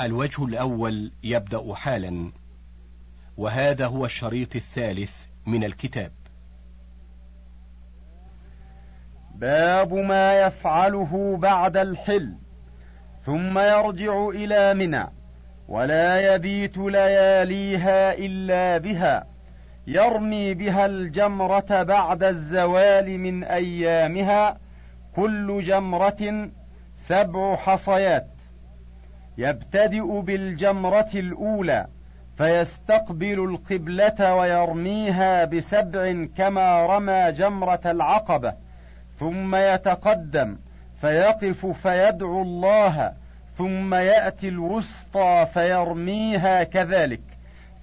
الوجه الأول يبدأ حالا وهذا هو الشريط الثالث من الكتاب. باب ما يفعله بعد الحل ثم يرجع إلى منى ولا يبيت لياليها إلا بها يرمي بها الجمرة بعد الزوال من أيامها كل جمرة سبع حصيات. يبتدئ بالجمرة الأولى فيستقبل القبلة ويرميها بسبع كما رمى جمرة العقبة ثم يتقدم فيقف فيدعو الله ثم يأتي الوسطى فيرميها كذلك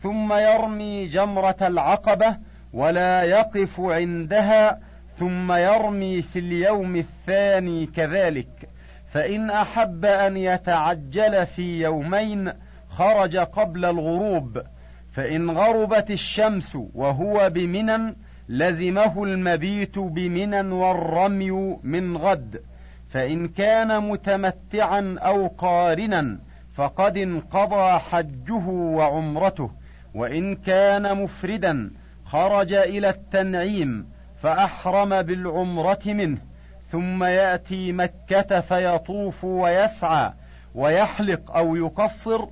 ثم يرمي جمرة العقبة ولا يقف عندها ثم يرمي في اليوم الثاني كذلك. فإن أحب أن يتعجل في يومين خرج قبل الغروب فإن غربت الشمس وهو بمنى لزمه المبيت بمنى والرمي من غد فإن كان متمتعا أو قارنا فقد انقضى حجه وعمرته وإن كان مفردا خرج إلى التنعيم فأحرم بالعمرة منه. ثم يأتي مكة فيطوف ويسعى ويحلق أو يقصر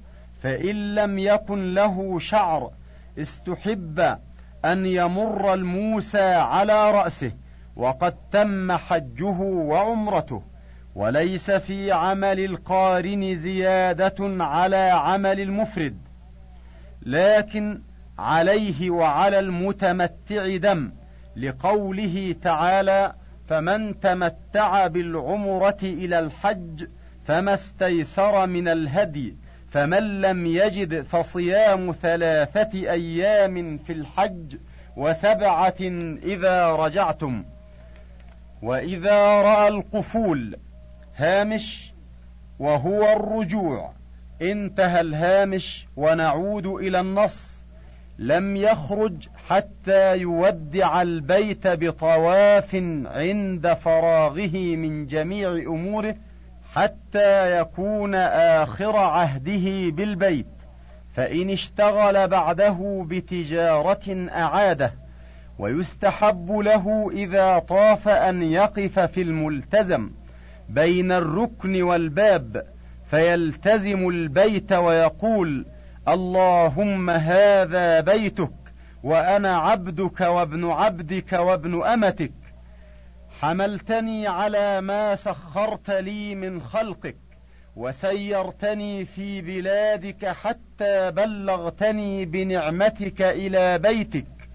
فإن لم يكن له شعر استحب أن يمر الموسى على رأسه وقد تم حجه وعمرته. وليس في عمل القارن زيادة على عمل المفرد لكن عليه وعلى المتمتع دم لقوله تعالى فمن تمتع بالعمرة إلى الحج فما استيسر من الهدي فمن لم يجد فصيام ثلاثة أيام في الحج وسبعة إذا رجعتم. وإذا رأى القفول هامش وهو الرجوع انتهى الهامش ونعود إلى النص. لم يخرج حتى يودع البيت بطواف عند فراغه من جميع أموره حتى يكون آخر عهده بالبيت. فإن اشتغل بعده بتجارة أعاده ويستحب له إذا طاف أن يقف في الملتزم بين الركن والباب فيلتزم البيت ويقول اللهم هذا بيتك وأنا عبدك وابن عبدك وابن أمتك. حملتني على ما سخرت لي من خلقك وسيرتني في بلادك حتى بلغتني بنعمتك إلى بيتك.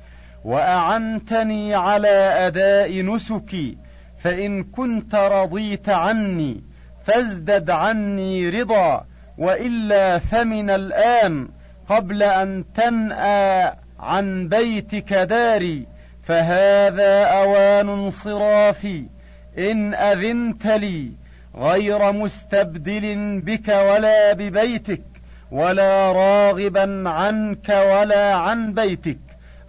وأعنتني على أداء نسكي فإن كنت رضيت عني فازدد عني رضا. وإلا فمن الآن قبل أن تنأى عن بيتك داري فهذا أوان انصرافي إن أذنت لي غير مستبدل بك ولا ببيتك ولا راغبا عنك ولا عن بيتك.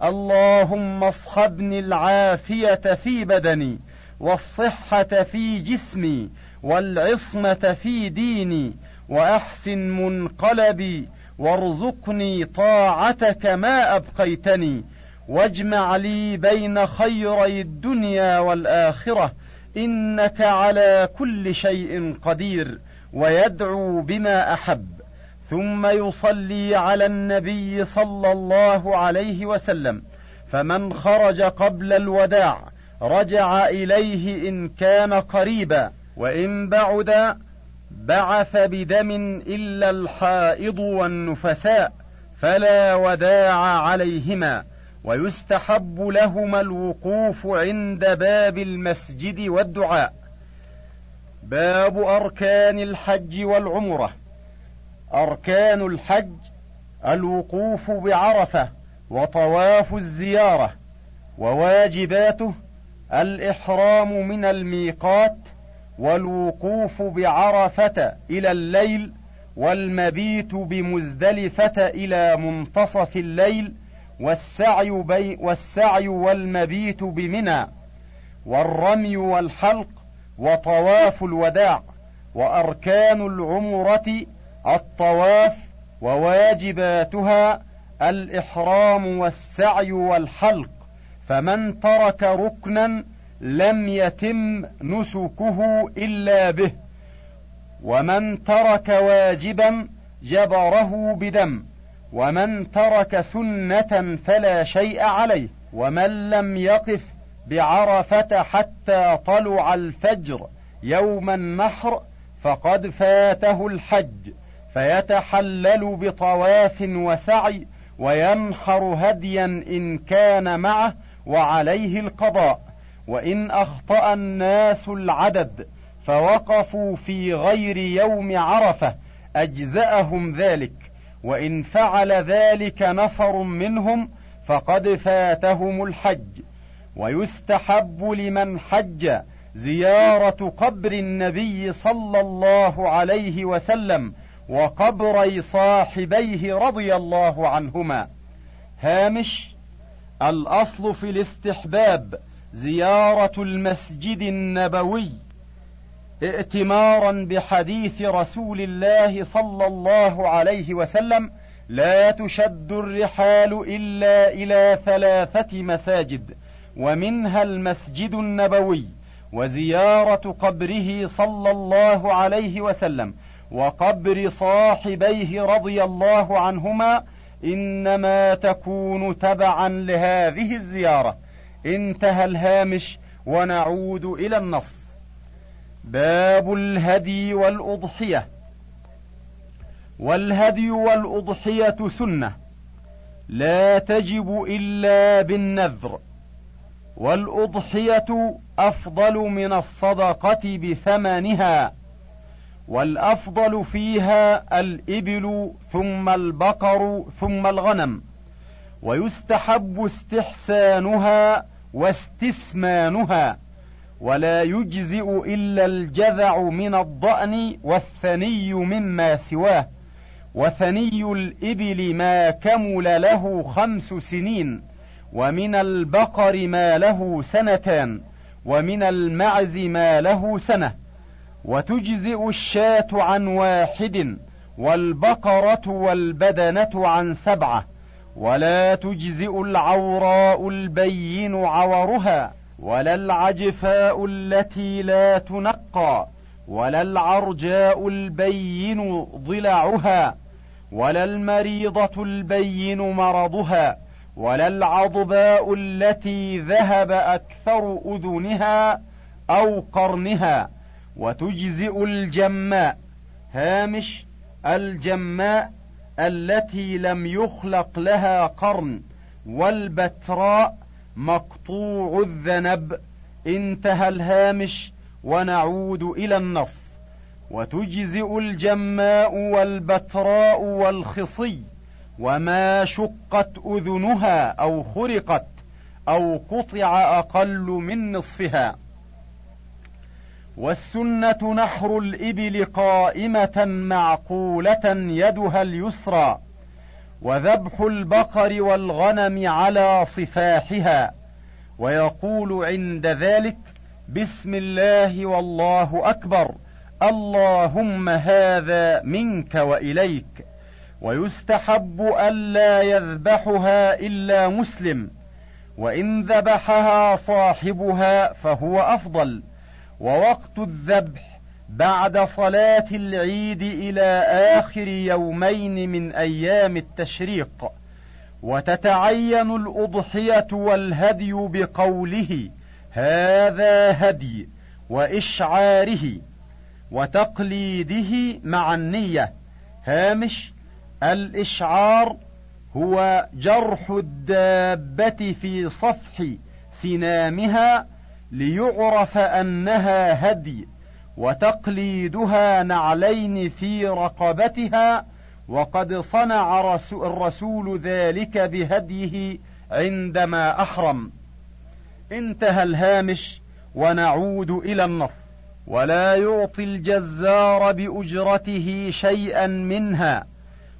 اللهم اصحبني العافية في بدني والصحة في جسمي والعصمة في ديني. وأحسن منقلبي وارزقني طاعتك ما أبقيتني واجمع لي بين خيري الدنيا والآخرة إنك على كل شيء قدير ويدعو بما أحب ثم يصلي على النبي صلى الله عليه وسلم فمن خرج قبل الوداع رجع إليه إن كان قريبا وإن بعد بعث بدم إلا الحائض والنفساء فلا وداع عليهما ويستحب لهما الوقوف عند باب المسجد والدعاء. باب أركان الحج والعمرة. أركان الحج الوقوف بعرفة وطواف الزيارة وواجباته الإحرام من الميقات والوقوف بعرفة إلى الليل والمبيت بمزدلفة إلى منتصف الليل والسعي, بي والسعي والمبيت بمنى والرمي والحلق وطواف الوداع وأركان العمرة الطواف وواجباتها الإحرام والسعي والحلق. فمن ترك ركنا لم يتم نسكه إلا به ومن ترك واجبا جبره بدم ومن ترك سنة فلا شيء عليه ومن لم يقف بعرفة حتى طلع الفجر يوم النحر فقد فاته الحج فيتحلل بطواف وسعي وينحر هديا إن كان معه وعليه القضاء. وإن أخطأ الناس العدد فوقفوا في غير يوم عرفة أجزأهم ذلك وإن فعل ذلك نفر منهم فقد فاتهم الحج. ويستحب لمن حج زيارة قبر النبي صلى الله عليه وسلم وقبري صاحبيه رضي الله عنهما. هامش الأصل في الاستحباب زيارة المسجد النبوي ائتمارا بحديث رسول الله صلى الله عليه وسلم لا تشد الرحال إلا إلى ثلاثة مساجد ومنها المسجد النبوي وزيارة قبره صلى الله عليه وسلم وقبر صاحبيه رضي الله عنهما إنما تكون تبعا لهذه الزيارة. انتهى الهامش ونعود إلى النص. باب الهدي والأضحية. والهدي والأضحية سنة. لا تجب إلا بالنذر. والأضحية أفضل من الصدقة بثمنها. والأفضل فيها الإبل ثم البقر ثم الغنم. ويستحب استحسانها واستسمانها ولا يجزئ إلا الجذع من الضأن والثني مما سواه وثني الإبل ما كمل له خمس سنين ومن البقر ما له سنتان ومن المعز ما له سنة وتجزئ الشاة عن واحد والبقرة والبدنة عن سبعة. ولا تجزئ العوراء البين عورها ولا العجفاء التي لا تنقى ولا العرجاء البين ضلعها ولا المريضة البين مرضها ولا العضباء التي ذهب أكثر أذنها أو قرنها. وتجزئ الجماء هامش الجماء التي لم يخلق لها قرن والبتراء مقطوع الذنب انتهى الهامش ونعود إلى النص. وتجزئ الجماء والبتراء والخصي وما شقت أذنها أو خرقت أو قطع أقل من نصفها. والسنة نحر الإبل قائمة معقولة يدها اليسرى وذبح البقر والغنم على صفاحها ويقول عند ذلك بسم الله والله أكبر اللهم هذا منك وإليك ويستحب ألا يذبحها إلا مسلم وإن ذبحها صاحبها فهو أفضل. ووقت الذبح بعد صلاة العيد إلى آخر يومين من أيام التشريق وتتعين الأضحية والهدي بقوله هذا هدي وإشعاره وتقليده مع النية. هامش الإشعار هو جرح الدابة في صفح سنامها ليعرف أنها هدي وتقليدها نعلين في رقبتها وقد صنع الرسول ذلك بهديه عندما أحرم. انتهى الهامش ونعود إلى النص. ولا يعطي الجزار بأجرته شيئا منها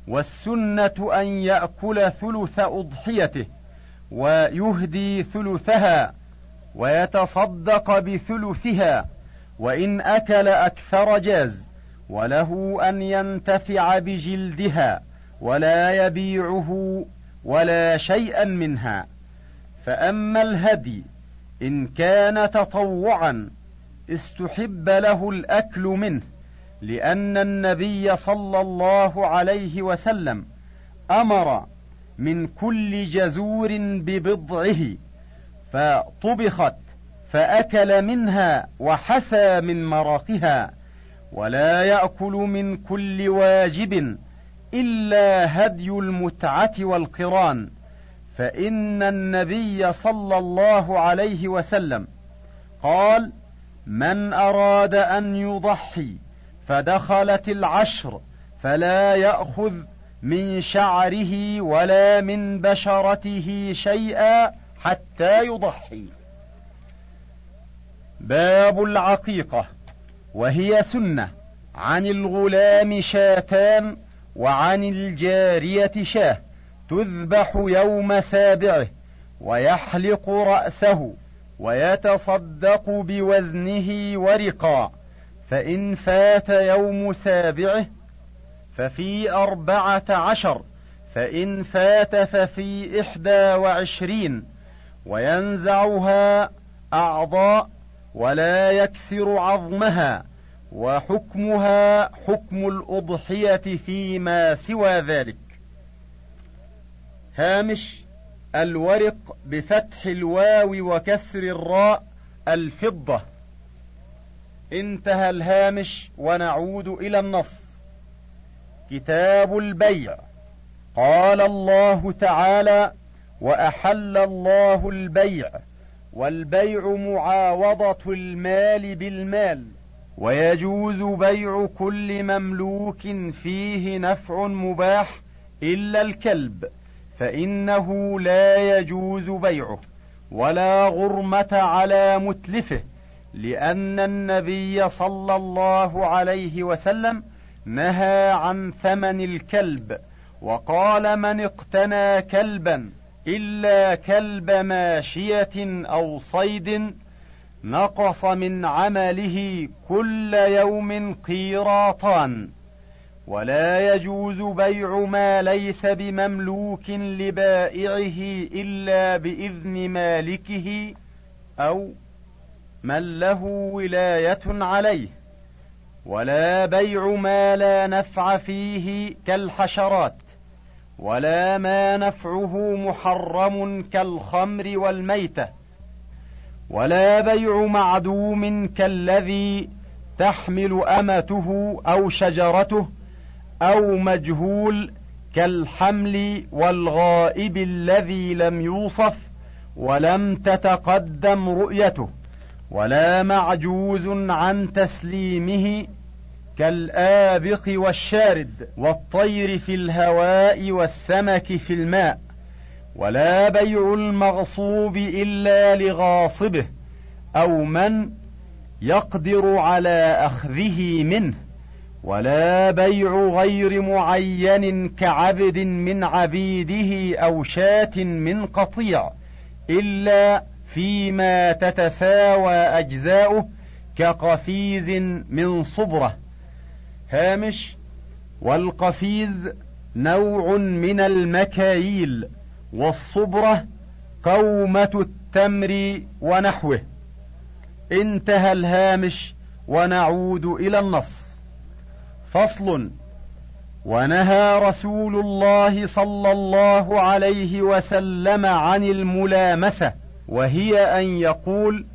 والسنة أن يأكل ثلث أضحيته ويهدي ثلثها ويتصدق بثلثها وإن أكل أكثر جاز وله أن ينتفع بجلدها ولا يبيعه ولا شيئا منها. فأما الهدي إن كان تطوعا استحب له الأكل منه لأن النبي صلى الله عليه وسلم أمر من كل جزور ببضعه. فطبخت فأكل منها وحسى من مرقها ولا يأكل من كل واجب إلا هدي المتعة والقران فإن النبي صلى الله عليه وسلم قال من أراد أن يضحي فدخلت العشر فلا يأخذ من شعره ولا من بشرته شيئا حتى يضحي. باب العقيقة وهي سنة عن الغلام شاتان وعن الجارية شاه تذبح يوم سابعه ويحلق رأسه ويتصدق بوزنه ورقا فإن فات يوم سابعه ففي أربعة عشر فإن فات ففي إحدى وعشرين. وينزعها أعضاء ولا يكسر عظمها وحكمها حكم الأضحية فيما سوى ذلك. هامش الورق بفتح الواو وكسر الراء الفضة. انتهى الهامش ونعود إلى النص. كتاب البيع. قال الله تعالى وأحل الله البيع والبيع معاوضة المال بالمال ويجوز بيع كل مملوك فيه نفع مباح إلا الكلب فإنه لا يجوز بيعه ولا غرمة على متلفه لأن النبي صلى الله عليه وسلم نهى عن ثمن الكلب وقال من اقتنى كلبا إلا كلب ماشية أو صيد نقص من عمله كل يوم قيراطان ولا يجوز بيع ما ليس بمملوك لبائعه إلا بإذن مالكه أو من له ولاية عليه ولا بيع ما لا نفع فيه كالحشرات. ولا ما نفعه محرم كالخمر والميتة ولا بيع معدوم كالذي تحمل أمته أو شجرته أو مجهول كالحمل والغائب الذي لم يوصف ولم تتقدم رؤيته ولا معجوز عن تسليمه كالآبق والشارد والطير في الهواء والسمك في الماء ولا بيع المغصوب إلا لغاصبه أو من يقدر على أخذه منه ولا بيع غير معين كعبد من عبيده أو شاة من قطيع إلا فيما تتساوى أجزاؤه كقفيز من صبره. هامش والقفيز نوع من المكاييل والصبرة قومة التمر ونحوه. انتهى الهامش ونعود إلى النص. فصل ونهى رسول الله صلى الله عليه وسلم عن الملامسة وهي أن يقول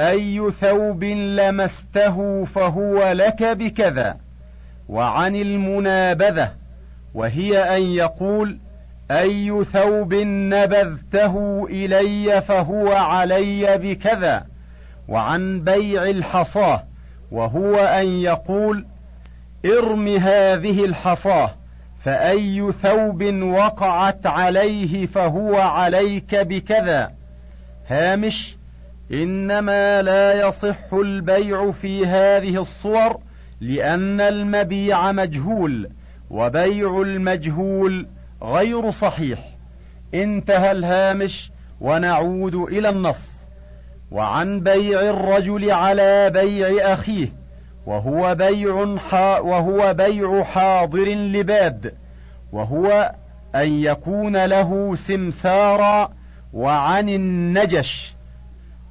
أي ثوب لمسته فهو لك بكذا. وعن المنابذة وهي أن يقول أي ثوب نبذته إلي فهو علي بكذا وعن بيع الحصاة وهو أن يقول ارم هذه الحصاة فأي ثوب وقعت عليه فهو عليك بكذا. هامش إنما لا يصح البيع في هذه الصور لأن المبيع مجهول وبيع المجهول غير صحيح. انتهى الهامش ونعود إلى النص. وعن بيع الرجل على بيع أخيه وهو بيع وهو بيع حاضر لباد وهو أن يكون له سمسارا وعن النجش.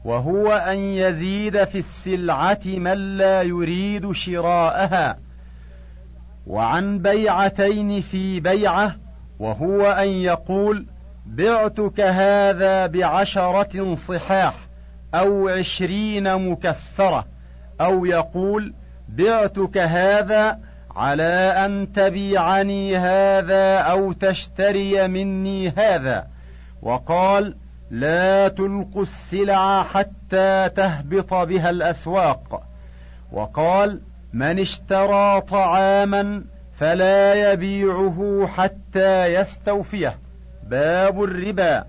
وهو أن يزيد في السلعة من لا يريد شراءها وعن بيعتين في بيعة وهو أن يقول بعتك هذا بعشرة صحاح أو عشرين مكسرة أو يقول بعتك هذا على أن تبيعني هذا أو تشتري مني هذا. وقال لا تلقوا السلع حتى تهبط بها الأسواق. وقال من اشترى طعاما فلا يبيعه حتى يستوفيه. باب الربا.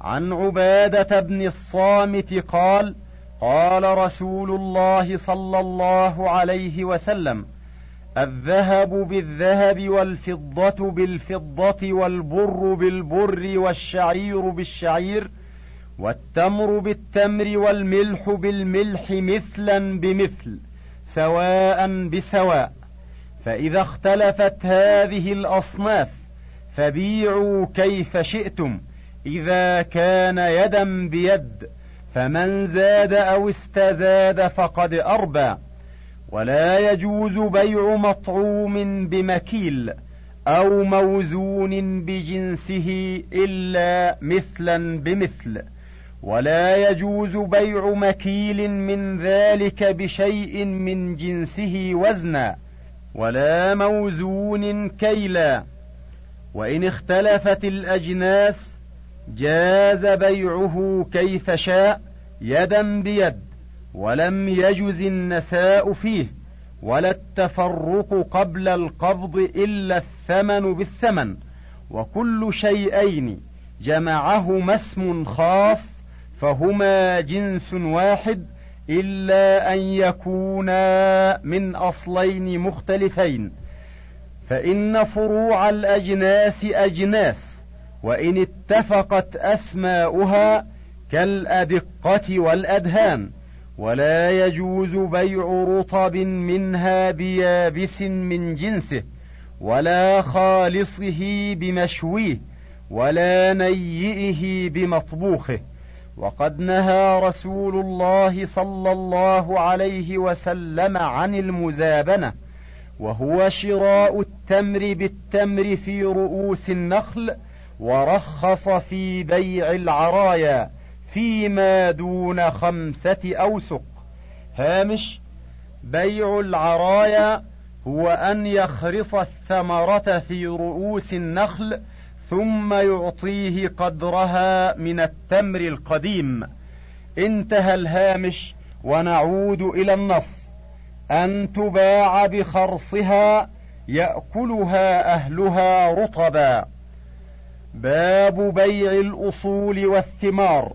عن عبادة بن الصامت قال قال رسول الله صلى الله عليه وسلم الذهب بالذهب والفضة بالفضة والبر بالبر والشعير بالشعير والتمر بالتمر والملح بالملح مثلا بمثل سواء بسواء. فإذا اختلفت هذه الأصناف فبيعوا كيف شئتم. إذا كان يدا بيد فمن زاد أو استزاد فقد أربى. ولا يجوز بيع مطعوم بمكيل أو موزون بجنسه إلا مثلا بمثل. ولا يجوز بيع مكيل من ذلك بشيء من جنسه وزنا ولا موزون كيلا. وإن اختلفت الأجناس جاز بيعه كيف شاء يدا بيد ولم يجز النساء فيه ولا التفرق قبل القبض إلا الثمن بالثمن. وكل شيئين جمعهما اسم خاص فهما جنس واحد إلا أن يكونا من أصلين مختلفين. فإن فروع الأجناس أجناس وإن اتفقت أسماؤها كالأدقة والأدهان ولا يجوز بيع رطب منها بيابس من جنسه ولا خالصه بمشويه ولا نيئه بمطبوخه. وقد نهى رسول الله صلى الله عليه وسلم عن المزابنة وهو شراء التمر بالتمر في رؤوس النخل ورخص في بيع العرايا فيما دون خمسة أوسق. هامش بيع العرايا هو أن يخرص الثمرة في رؤوس النخل ثم يعطيه قدرها من التمر القديم. انتهى الهامش ونعود إلى النص. أن تباع بخرصها يأكلها أهلها رطبا. باب بيع الأصول والثمار.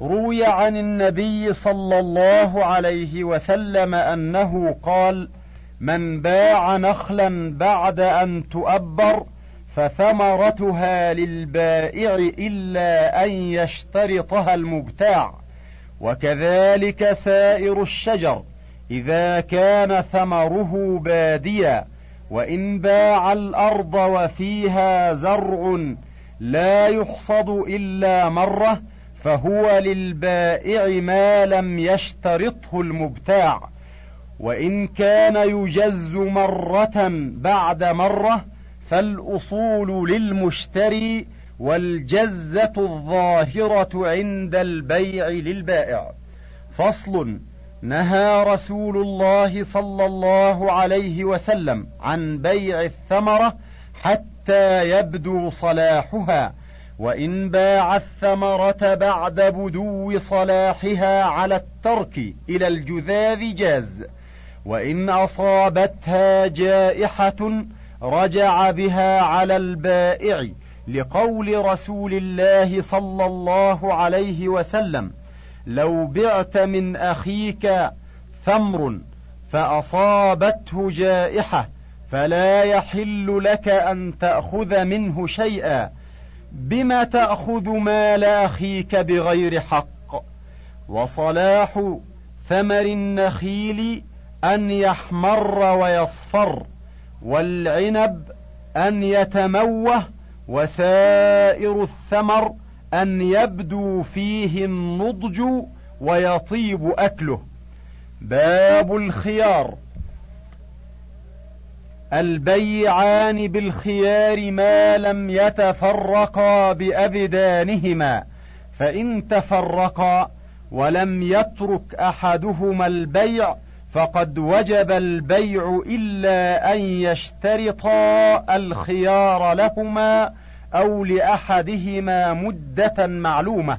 روي عن النبي صلى الله عليه وسلم أنه قال من باع نخلا بعد أن تؤبر فثمرتها للبائع إلا أن يشترطها المبتاع. وكذلك سائر الشجر إذا كان ثمره باديا وإن باع الأرض وفيها زرع لا يحصد إلا مرة فهو للبائع ما لم يشترطه المبتاع. وإن كان يجز مرة بعد مرة فالأصول للمشتري والجزة الظاهرة عند البيع للبائع. فصل نهى رسول الله صلى الله عليه وسلم عن بيع الثمرة حتى يبدو صلاحها وإن باع الثمرة بعد بدو صلاحها على الترك إلى الجذاذ جاز وإن أصابتها جائحة رجع بها على البائع لقول رسول الله صلى الله عليه وسلم لو بعت من أخيك ثمر فأصابته جائحة فلا يحل لك أن تأخذ منه شيئا بما تأخذ مال أخيك بغير حق؟ وصلاح ثمر النخيل أن يحمر ويصفر. والعنب أن يتموه وسائر الثمر أن يبدو فيه النضج ويطيب أكله. باب الخيار. البيعان بالخيار ما لم يتفرقا بأبدانهما فإن تفرقا ولم يترك أحدهما البيع فقد وجب البيع إلا أن يشترطا الخيار لهما أو لأحدهما مدة معلومة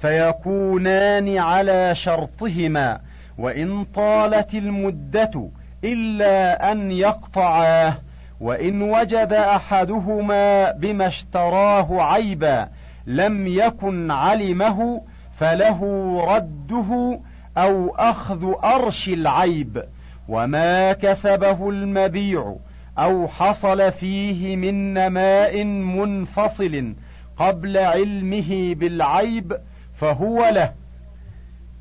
فيكونان على شرطهما وإن طالت المدة إلا أن يقطعاه وإن وجد أحدهما بما اشتراه عيبا لم يكن علمه فله رده أو أخذ أرش العيب وما كسبه المبيع أو حصل فيه من نماء منفصل قبل علمه بالعيب فهو له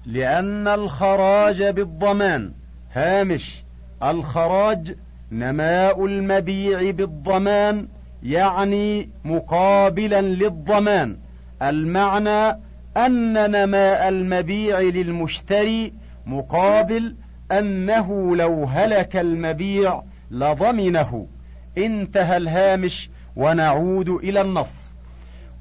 لأن الخراج بالضمان. هامش الخراج نماء المبيع بالضمان يعني مقابلا للضمان. المعنى أن نماء المبيع للمشتري مقابل أنه لو هلك المبيع لضمنه. انتهى الهامش ونعود إلى النص.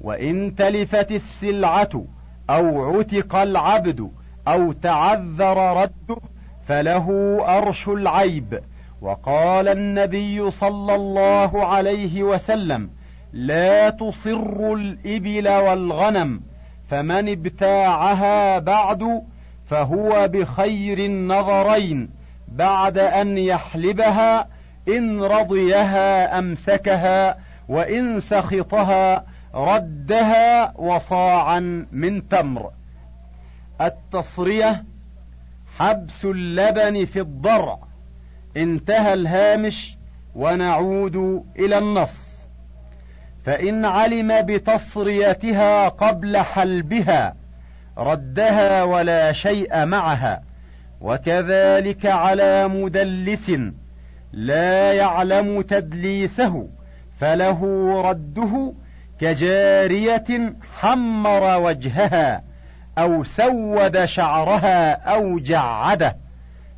وإن تلفت السلعة أو عتق العبد أو تعذر رده فله أرش العيب. وقال النبي صلى الله عليه وسلم لا تصر الإبل والغنم. فمن ابتاعها بعد فهو بخير النظرين بعد أن يحلبها إن رضيها أمسكها وإن سخطها ردها وصاعا من تمر. التصرية حبس اللبن في الضرع انتهى الهامش ونعود إلى النص. فإن علم بتصريتها قبل حلبها ردها ولا شيء معها وكذلك على مدلس لا يعلم تدليسه فله رده كجارية حمر وجهها أو سود شعرها أو جعده.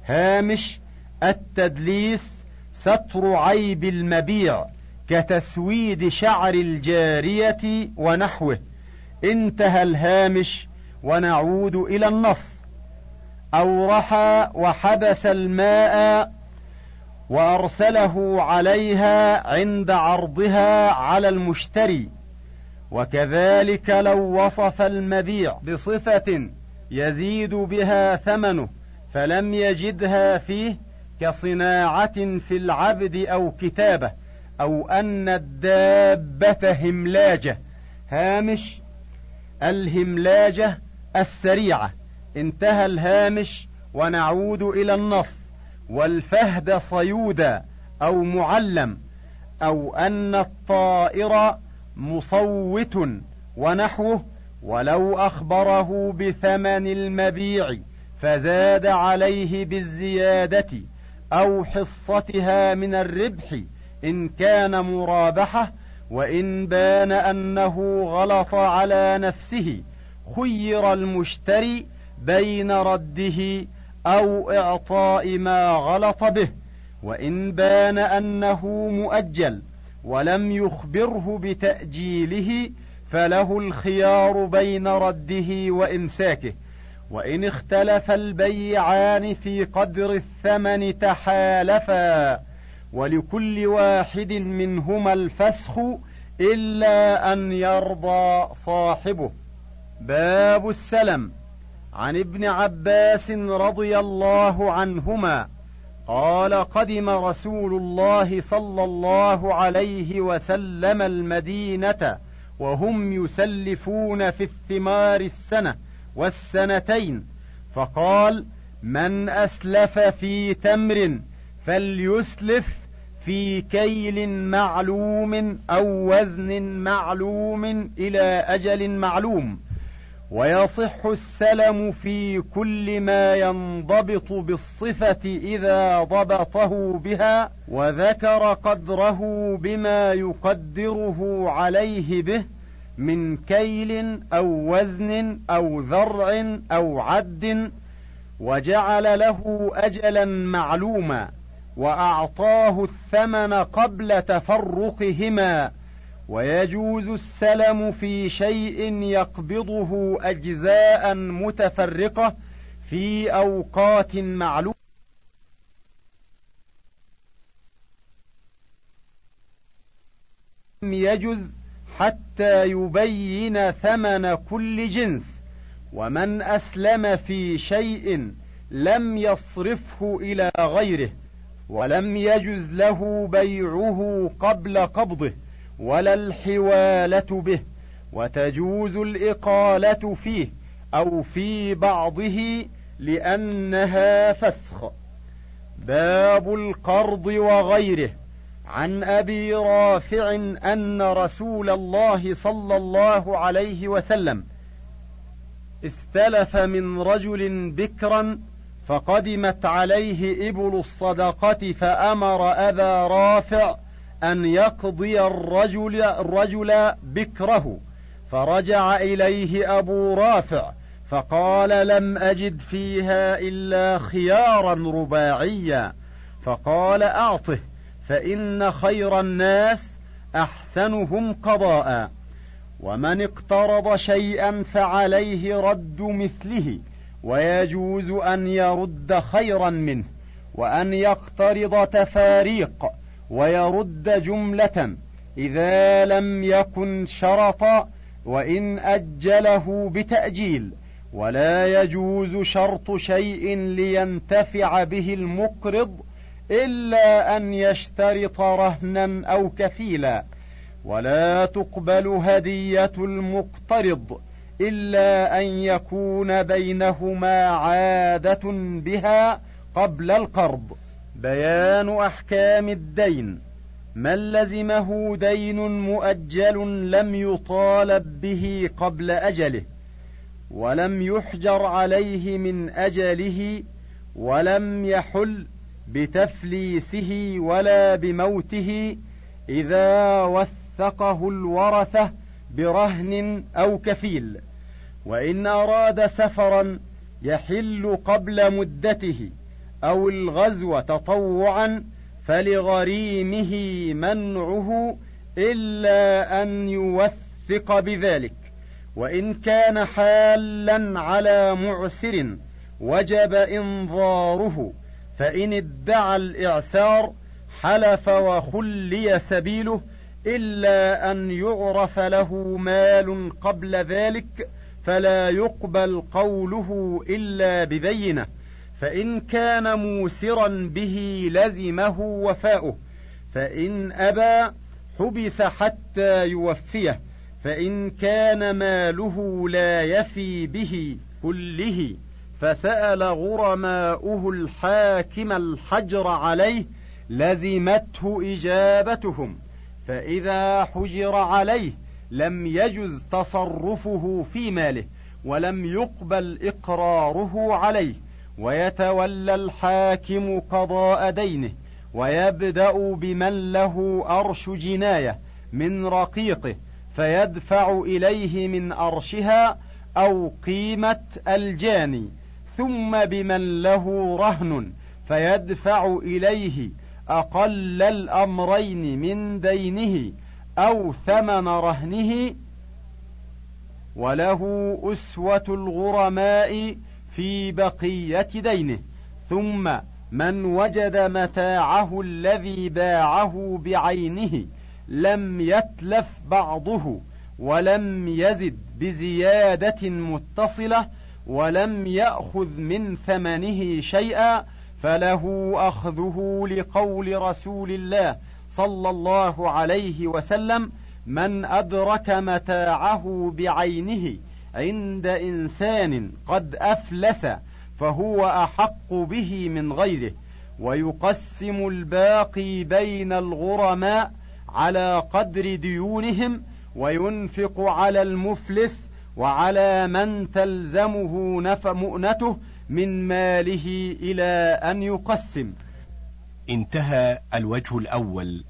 هامش التدليس ستر عيب المبيع. كتسويد شعر الجارية ونحوه. انتهى الهامش ونعود إلى النص. أورح وحبس الماء وأرسله عليها عند عرضها على المشتري. وكذلك لو وصف المبيع بصفة يزيد بها ثمنه فلم يجدها فيه كصناعة في العبد أو كتابة. أو أن الدابة هملاجة. هامش الهملاجة السريعة. انتهى الهامش ونعود إلى النص. والفهد صيودا أو معلم. أو أن الطائر مصوت ونحوه. ولو أخبره بثمن المبيع فزاد عليه بالزيادة أو حصتها من الربح إن كان مرابحة وإن بان أنه غلط على نفسه خير المشتري بين رده أو إعطاء ما غلط به وإن بان أنه مؤجل ولم يخبره بتأجيله فله الخيار بين رده وإمساكه. وإن اختلف البيعان في قدر الثمن تحالفا ولكل واحد منهما الفسخ إلا أن يرضى صاحبه. باب السلم. عن ابن عباس رضي الله عنهما قال قدم رسول الله صلى الله عليه وسلم المدينة وهم يسلفون في الثمار السنة والسنتين. فقال من أسلف في تمر فليسلف في كيل معلوم أو وزن معلوم إلى أجل معلوم. ويصح السلم في كل ما ينضبط بالصفة إذا ضبطه بها وذكر قدره بما يقدره عليه به من كيل أو وزن أو ذرع أو عد وجعل له أجلا معلوما. وأعطاه الثمن قبل تفرقهما ويجوز السلم في شيء يقبضه أجزاء متفرقة في أوقات معلومة. يجز حتى يبين ثمن كل جنس ومن أسلم في شيء لم يصرفه إلى غيره. ولم يجز له بيعه قبل قبضه ولا الحوالة به وتجوز الإقالة فيه أو في بعضه لأنها فسخ. باب القرض وغيره عن أبي رافع أن رسول الله صلى الله عليه وسلم استلف من رجل بكرا فقدمت عليه إبل الصدقة فأمر أبا رافع أن يقضي الرجل الرجل بكره فرجع إليه أبو رافع فقال لم أجد فيها إلا خيارا رباعيا فقال أعطه فإن خير الناس أحسنهم قضاء ومن اقترض شيئا فعليه رد مثله. ويجوز أن يرد خيرا منه وأن يقترض تفاريق ويرد جملة إذا لم يكن شرطا وإن أجله بتأجيل. ولا يجوز شرط شيء لينتفع به المقرض إلا أن يشترط رهنا أو كفيلا. ولا تقبل هدية المقترض إلا أن يكون بينهما عادة بها قبل القرض بيان أحكام الدين. من لزمه دين مؤجل لم يطالب به قبل أجله ولم يحجر عليه من أجله ولم يحل بتفليسه ولا بموته إذا وثقه الورثة برهن أو كفيل. وإن أراد سفرا يحل قبل مدته أو الغزو تطوعا فلغريمه منعه إلا أن يوثق بذلك. وإن كان حالا على معسر وجب إنظاره فإن ادعى الإعسار حلف وخلي سبيله إلا أن يعرف له مال قبل ذلك فلا يقبل قوله إلا ببينة فإن كان موسرا به لزمه وفاؤه فإن أبى حبس حتى يوفيه فإن كان ماله لا يفي به كله فسأل غرماؤه الحاكم الحجر عليه لزمته إجابتهم فإذا حجر عليه لم يجز تصرفه في ماله ولم يقبل إقراره عليه ويتولى الحاكم قضاء دينه ويبدأ بمن له أرش جناية من رقيقه فيدفع إليه من أرشها أو قيمة الجاني ثم بمن له رهن فيدفع إليه أقل الأمرين من دينه أو ثمن رهنه وله أسوة الغرماء في بقية دينه. ثم من وجد متاعه الذي باعه بعينه لم يتلف بعضه ولم يزد بزيادة متصلة ولم يأخذ من ثمنه شيئا فله أخذه لقول رسول الله صلى الله عليه وسلم من أدرك متاعه بعينه عند إنسان قد أفلس فهو أحق به من غيره ويقسم الباقي بين الغرماء على قدر ديونهم وينفق على المفلس وعلى من تلزمه نف مؤنته من ماله إلى أن يقسم. انتهى الوجه الأول.